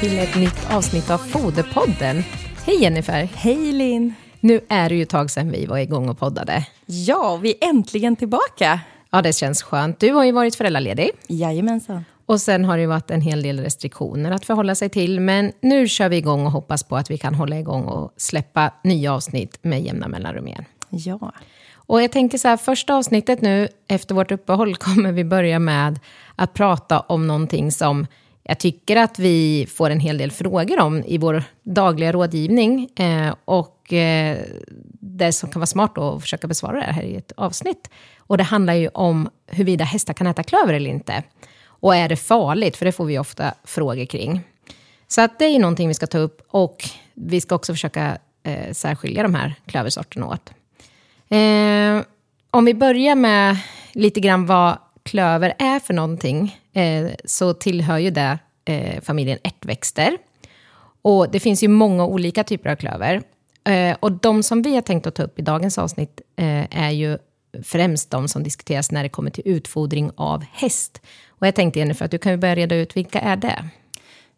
till ett nytt avsnitt av Foderpodden. Hej Jennifer! Hej Linn! Nu är det ju ett tag sedan vi var igång och poddade. Ja, vi är äntligen tillbaka! Ja, det känns skönt. Du har ju varit föräldraledig. Jajamensan. Och sen har det ju varit en hel del restriktioner att förhålla sig till. Men nu kör vi igång och hoppas på att vi kan hålla igång och släppa nya avsnitt med jämna mellanrum igen. Ja. Och jag tänker så här, första avsnittet nu efter vårt uppehåll kommer vi börja med att prata om någonting som jag tycker att vi får en hel del frågor om i vår dagliga rådgivning. Eh, och eh, det som kan vara smart att försöka besvara det här i ett avsnitt. Och det handlar ju om huruvida hästar kan äta klöver eller inte. Och är det farligt? För det får vi ofta frågor kring. Så att det är ju någonting vi ska ta upp och vi ska också försöka eh, särskilja de här klöversorterna åt. Eh, om vi börjar med lite grann vad klöver är för någonting, eh, så tillhör ju det eh, familjen ärtväxter. Och det finns ju många olika typer av klöver. Eh, och de som vi har tänkt att ta upp i dagens avsnitt eh, är ju främst de som diskuteras när det kommer till utfodring av häst. Och jag tänkte Jennifer att du kan ju börja reda ut vilka är det?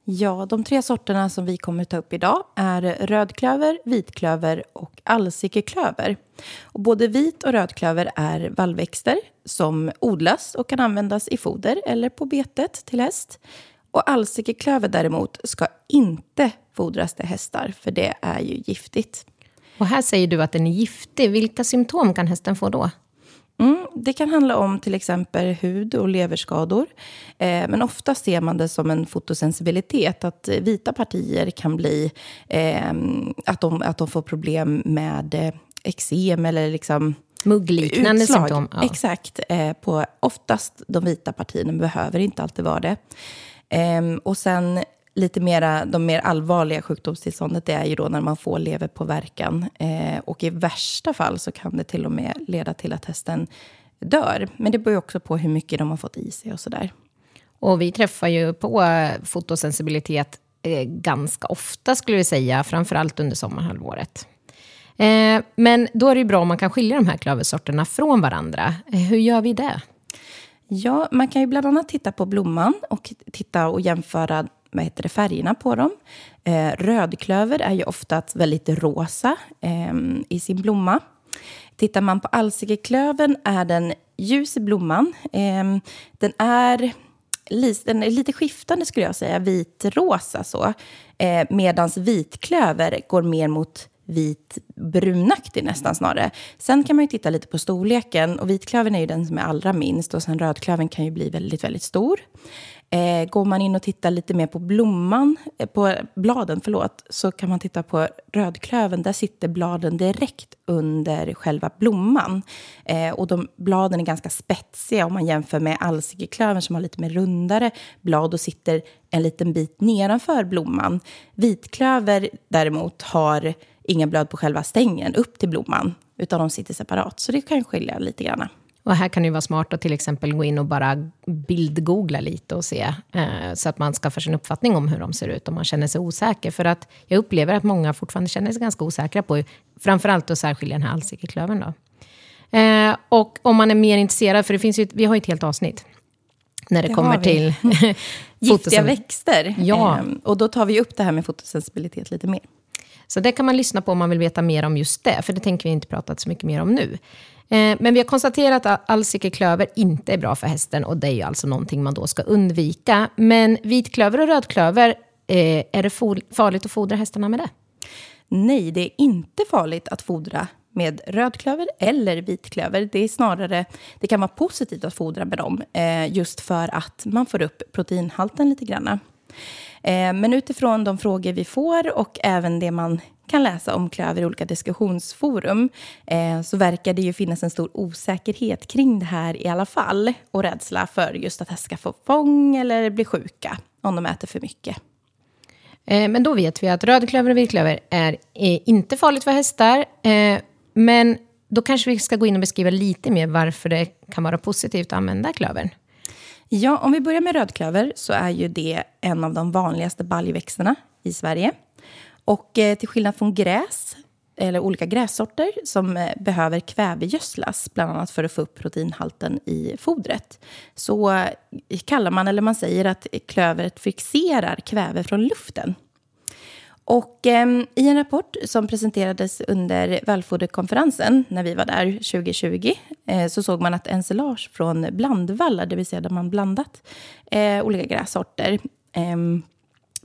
Ja, de tre sorterna som vi kommer att ta upp idag är rödklöver, vitklöver och allsikeklöver. Och både vit och rödklöver är vallväxter som odlas och kan användas i foder eller på betet till häst. Och alsikeklöver däremot ska inte fodras till hästar, för det är ju giftigt. Och här säger du att den är giftig. Vilka symptom kan hästen få då? Mm, det kan handla om till exempel hud och leverskador. Eh, men ofta ser man det som en fotosensibilitet. Att vita partier kan bli... Eh, att, de, att de får problem med eh, eksem eller liksom... Muggliknande utslag. symptom. Ja. Exakt. Eh, på oftast de vita partierna behöver inte alltid vara det. Ehm, och sen lite mera, de mer allvarliga sjukdomstillståndet det är ju då när man får leverpåverkan. Eh, och i värsta fall så kan det till och med leda till att hästen dör. Men det beror ju också på hur mycket de har fått i sig och sådär. Och vi träffar ju på eh, fotosensibilitet eh, ganska ofta skulle vi säga, framförallt under sommarhalvåret. Eh, men då är det ju bra om man kan skilja de här klöversorterna från varandra. Hur gör vi det? Ja, man kan ju bland annat titta på blomman och titta och jämföra vad heter det, färgerna på dem. Eh, rödklöver är ju ofta väldigt rosa eh, i sin blomma. Tittar man på alsikeklövern är den ljus i blomman. Eh, den, är, den är lite skiftande skulle jag säga, vitrosa så. Eh, Medan vitklöver går mer mot vit brunaktig nästan snarare. Sen kan man ju titta lite på storleken och vitklövern är ju den som är allra minst och sen rödklövern kan ju bli väldigt, väldigt stor. Eh, går man in och tittar lite mer på blomman, eh, på bladen, förlåt, så kan man titta på rödklöven. Där sitter bladen direkt under själva blomman. Eh, och de, bladen är ganska spetsiga om man jämför med alsikeklövern som har lite mer rundare blad och sitter en liten bit nedanför blomman. Vitklöver däremot har inga blad på själva stängen upp till blomman, utan de sitter separat. Så det kan skilja lite grann. Och här kan det ju vara smart att till exempel gå in och bara bildgoogla lite och se, eh, så att man skaffar sig en uppfattning om hur de ser ut om man känner sig osäker. För att jag upplever att många fortfarande känner sig ganska osäkra på, framförallt att särskilja den här alsikeklövern då. Eh, och om man är mer intresserad, för det finns ju, vi har ju ett helt avsnitt när det, Det kommer till Giftiga växter. Ja. Ehm, och då tar vi upp det här med fotosensibilitet lite mer. Så det kan man lyssna på om man vill veta mer om just det, för det tänker vi inte prata så mycket mer om nu. Eh, men vi har konstaterat att alsikeklöver inte är bra för hästen och det är ju alltså någonting man då ska undvika. Men vitklöver och rödklöver, eh, är det farligt att fodra hästarna med det? Nej, det är inte farligt att fodra med rödklöver eller vitklöver. Det är snarare, det kan vara positivt att fodra med dem, eh, just för att man får upp proteinhalten lite grann. Eh, men utifrån de frågor vi får och även det man kan läsa om klöver i olika diskussionsforum eh, så verkar det ju finnas en stor osäkerhet kring det här i alla fall och rädsla för just att hästar ska få fång eller bli sjuka om de äter för mycket. Eh, men då vet vi att rödklöver och vitklöver är inte farligt för hästar. Men då kanske vi ska gå in och beskriva lite mer varför det kan vara positivt att använda klövern. Ja, om vi börjar med rödklöver så är ju det en av de vanligaste baljväxterna i Sverige. Och eh, till skillnad från gräs eller olika grässorter som eh, behöver kvävegödslas, bland annat för att få upp proteinhalten i fodret. Så eh, kallar man, eller man säger att klövret fixerar kväve från luften. Och eh, i en rapport som presenterades under vallfoderkonferensen när vi var där 2020 eh, så såg man att ensilage från blandvallar, det vill säga där man blandat eh, olika grässorter ehm,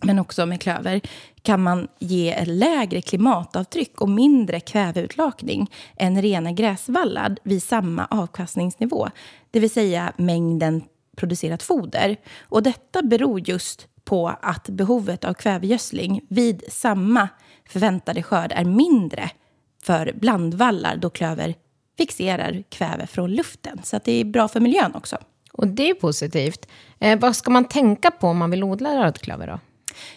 men också med klöver, kan man ge ett lägre klimatavtryck och mindre kväveutlakning än rena gräsvallar vid samma avkastningsnivå, det vill säga mängden producerat foder. Och detta beror just på att behovet av kvävegödsling vid samma förväntade skörd är mindre för blandvallar då klöver fixerar kväve från luften. Så att det är bra för miljön också. Och det är positivt. Eh, vad ska man tänka på om man vill odla rödklöver då?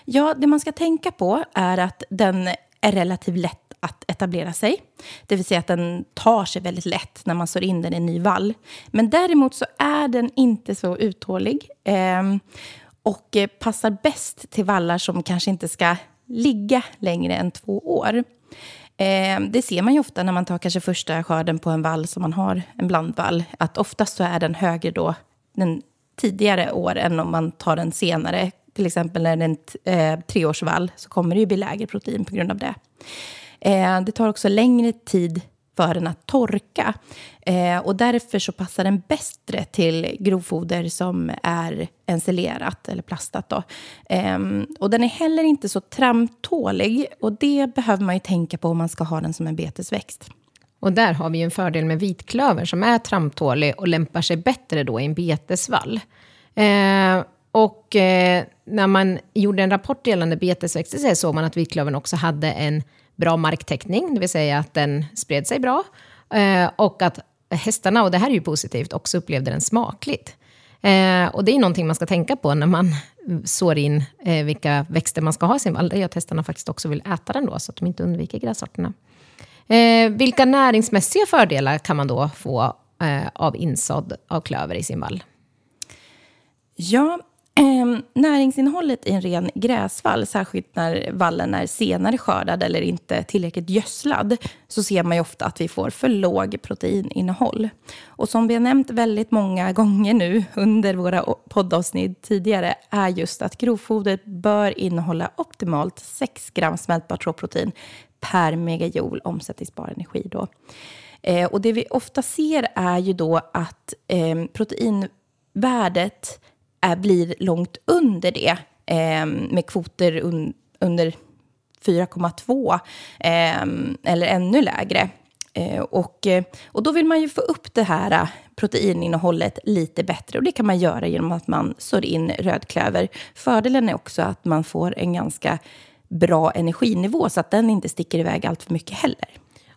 Ja, det man ska tänka på är att den är relativt lätt att etablera sig. Det vill säga att den tar sig väldigt lätt när man sår in den i en ny vall. Men däremot så är den inte så uthållig. Eh, och eh, passar bäst till vallar som kanske inte ska ligga längre än två år. Eh, det ser man ju ofta när man tar kanske första skörden på en vall som man har, en blandvall, att oftast så är den högre då den tidigare år än om man tar den senare. Till exempel när det är en eh, treårsvall så kommer det ju bli lägre protein på grund av det. Det tar också längre tid för den att torka. Eh, och därför så passar den bättre till grovfoder som är ensilerat eller plastat. Då. Eh, och den är heller inte så tramptålig och det behöver man ju tänka på om man ska ha den som en betesväxt. Och där har vi en fördel med vitklöver som är tramptålig och lämpar sig bättre då i en betesvall. Eh, och eh, när man gjorde en rapport gällande betesväxter så såg man att vitklövern också hade en bra marktäckning, det vill säga att den spred sig bra. Eh, och att hästarna, och det här är ju positivt, också upplevde den smakligt. Eh, och det är någonting man ska tänka på när man sår in eh, vilka växter man ska ha i sin vall. Det är att hästarna faktiskt också vill äta den då, så att de inte undviker grässorterna. Vilka näringsmässiga fördelar kan man då få av insådd av klöver i sin vall? Ja, Eh, näringsinnehållet i en ren gräsvall, särskilt när vallen är senare skördad eller inte tillräckligt gödslad, så ser man ju ofta att vi får för låg proteininnehåll. Och som vi har nämnt väldigt många gånger nu under våra poddavsnitt tidigare, är just att grovfodret bör innehålla optimalt 6 gram smältbart råprotein per megajoule omsättningsbar energi. Då. Eh, och det vi ofta ser är ju då att eh, proteinvärdet är, blir långt under det eh, med kvoter un, under 4,2 eh, eller ännu lägre. Eh, och, och då vill man ju få upp det här äh, proteininnehållet lite bättre och det kan man göra genom att man sår in rödklöver. Fördelen är också att man får en ganska bra energinivå så att den inte sticker iväg allt för mycket heller.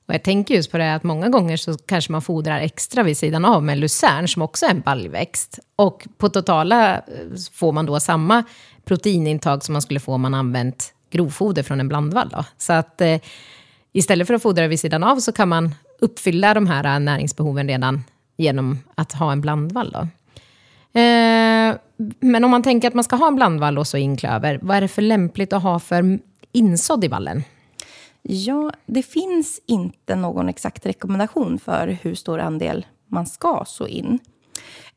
Och jag tänker just på det att många gånger så kanske man fodrar extra vid sidan av med lucern som också är en baljväxt. Och på totala eh, får man då samma proteinintag som man skulle få om man använt grovfoder från en blandvall. Då. Så att eh, istället för att fodra vid sidan av så kan man uppfylla de här eh, näringsbehoven redan genom att ha en blandvall. Då. Eh, men om man tänker att man ska ha en blandvall och så inklöver, vad är det för lämpligt att ha för insådd i vallen? Ja, det finns inte någon exakt rekommendation för hur stor andel man ska så in.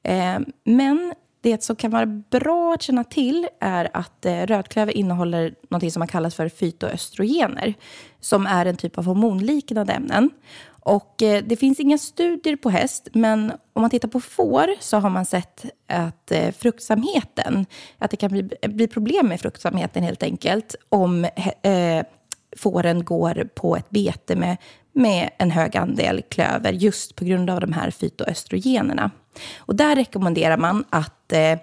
Eh, men det som kan vara bra att känna till är att eh, rödklöver innehåller något som man kallar för fytoöstrogener, som är en typ av hormonliknande ämnen. Och eh, det finns inga studier på häst, men om man tittar på får så har man sett att fruktsamheten, att det kan bli, bli problem med fruktsamheten helt enkelt, om fåren går på ett bete med, med en hög andel klöver just på grund av de här fytoöstrogenerna. Och där rekommenderar man att eh,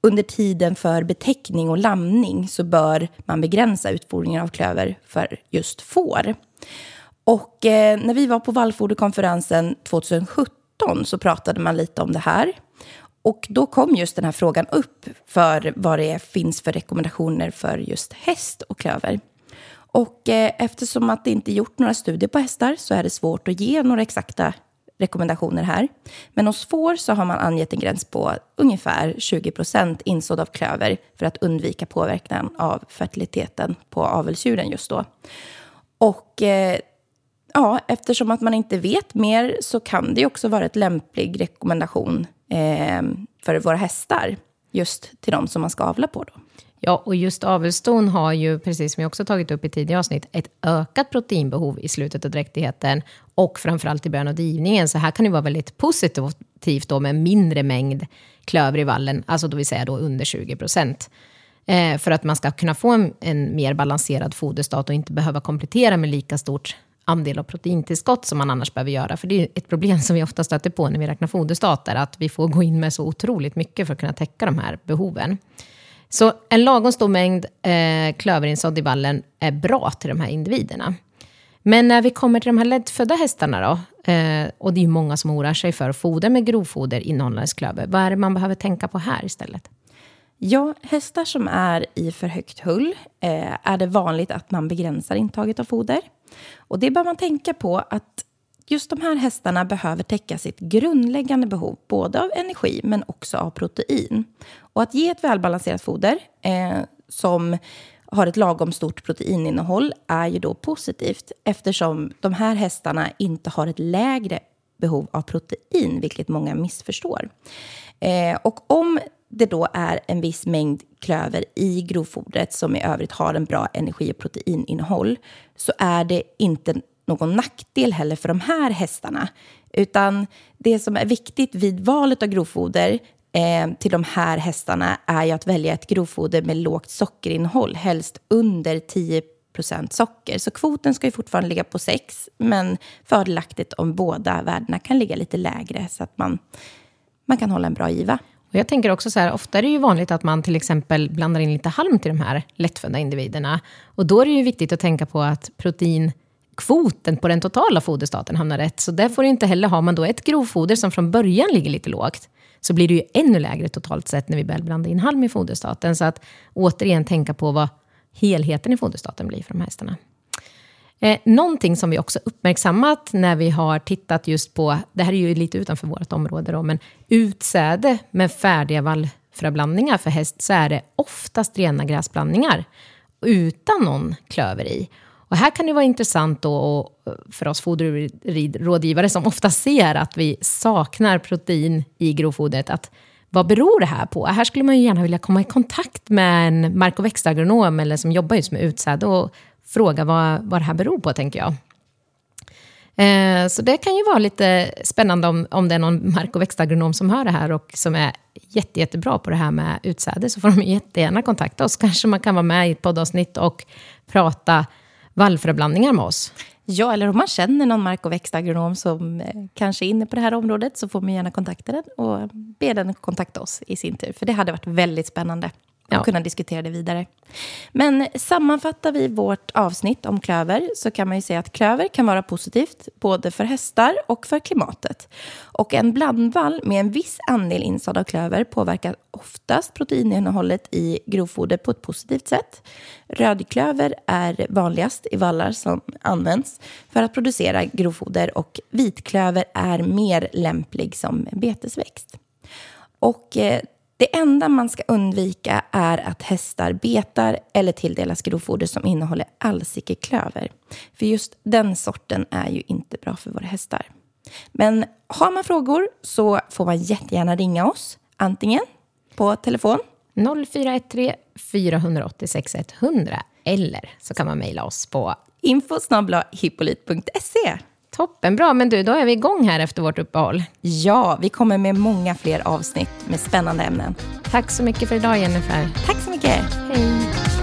under tiden för betäckning och lamning så bör man begränsa utfodringen av klöver för just får. Och eh, när vi var på vallfoderkonferensen 2017 så pratade man lite om det här. Och då kom just den här frågan upp för vad det finns för rekommendationer för just häst och klöver. Och eh, eftersom att det inte gjort några studier på hästar så är det svårt att ge några exakta rekommendationer här. Men hos får så har man angett en gräns på ungefär 20 procent insådd av klöver för att undvika påverkan av fertiliteten på avelsdjuren just då. Och eh, ja, eftersom att man inte vet mer så kan det också vara ett lämplig rekommendation eh, för våra hästar. Just till de som man ska avla på. Då. Ja, och just avelston har ju, precis som jag också tagit upp i tidigare avsnitt, ett ökat proteinbehov i slutet av dräktigheten och framförallt i början av drivningen. Så här kan det vara väldigt positivt då med mindre mängd klöver i vallen, alltså då vill säga då under 20 procent. Eh, för att man ska kunna få en, en mer balanserad foderstat och inte behöva komplettera med lika stort andel av proteintillskott som man annars behöver göra. För det är ett problem som vi ofta stöter på när vi räknar foderstater, att vi får gå in med så otroligt mycket för att kunna täcka de här behoven. Så en lagom stor mängd eh, klöverinsådd i vallen är bra till de här individerna. Men när vi kommer till de här lättfödda hästarna då, eh, och det är ju många som oroar sig för foder med grovfoder innehållandes klöver, vad är det man behöver tänka på här istället? Ja, hästar som är i för högt hull eh, är det vanligt att man begränsar intaget av foder. Och det bör man tänka på att just de här hästarna behöver täcka sitt grundläggande behov, både av energi men också av protein. Och att ge ett välbalanserat foder eh, som har ett lagom stort proteininnehåll är ju då positivt eftersom de här hästarna inte har ett lägre behov av protein, vilket många missförstår. Eh, och om det då är en viss mängd klöver i grovfodret som i övrigt har en bra energi och proteininnehåll så är det inte någon nackdel heller för de här hästarna. Utan det som är viktigt vid valet av grovfoder eh, till de här hästarna är ju att välja ett grovfoder med lågt sockerinnehåll, helst under 10% socker. Så kvoten ska ju fortfarande ligga på 6, men fördelaktigt om båda värdena kan ligga lite lägre så att man, man kan hålla en bra giva. Och jag tänker också så här, ofta är det ju vanligt att man till exempel blandar in lite halm till de här lättfödda individerna. Och då är det ju viktigt att tänka på att protein kvoten på den totala foderstaten hamnar rätt. Så där får du inte heller, har man då ett grovfoder som från början ligger lite lågt, så blir det ju ännu lägre totalt sett när vi väl blandar in halm i foderstaten. Så att återigen tänka på vad helheten i foderstaten blir för de här hästarna. Eh, någonting som vi också uppmärksammat när vi har tittat just på, det här är ju lite utanför vårt område då, men utsäde med färdiga vallfröblandningar för häst så är det oftast rena gräsblandningar utan någon klöver i. Och här kan det vara intressant då eh, för oss foderrådgivare som ofta ser att vi saknar protein i grovfodret, att vad beror det här på? Här skulle man ju gärna vilja komma i kontakt med en mark och växtagronom eller som jobbar just med utsäde och fråga vad, vad det här beror på, tänker jag. Eh, så det kan ju vara lite spännande om, om det är någon mark och växtagronom som hör det här och som är jätte, jättebra på det här med utsäde, så får de jättegärna kontakta oss. Kanske man kan vara med i ett poddavsnitt och prata vallfröblandningar med oss. Ja, eller om man känner någon mark och växtagronom som eh, kanske är inne på det här området så får man gärna kontakta den och be den kontakta oss i sin tur. För det hade varit väldigt spännande ja. och kunna diskutera det vidare. Men sammanfattar vi vårt avsnitt om klöver så kan man ju säga att klöver kan vara positivt både för hästar och för klimatet. Och en blandvall med en viss andel insådd av klöver påverkar oftast proteininnehållet i grovfoder på ett positivt sätt. Rödklöver är vanligast i vallar som används för att producera grovfoder och vitklöver är mer lämplig som betesväxt. Och eh, det enda man ska undvika är att hästar betar eller tilldelas grovfoder som innehåller allsickeklöver. För just den sorten är ju inte bra för våra hästar. Men har man frågor så får man jättegärna ringa oss. Antingen på telefon 0413 486 100 eller så kan man mejla oss på info hippolit.se. Toppen, bra. Men du, då är vi igång här efter vårt uppehåll. Ja, vi kommer med många fler avsnitt med spännande ämnen. Tack så mycket för idag, Jennifer. Tack så mycket. Hej.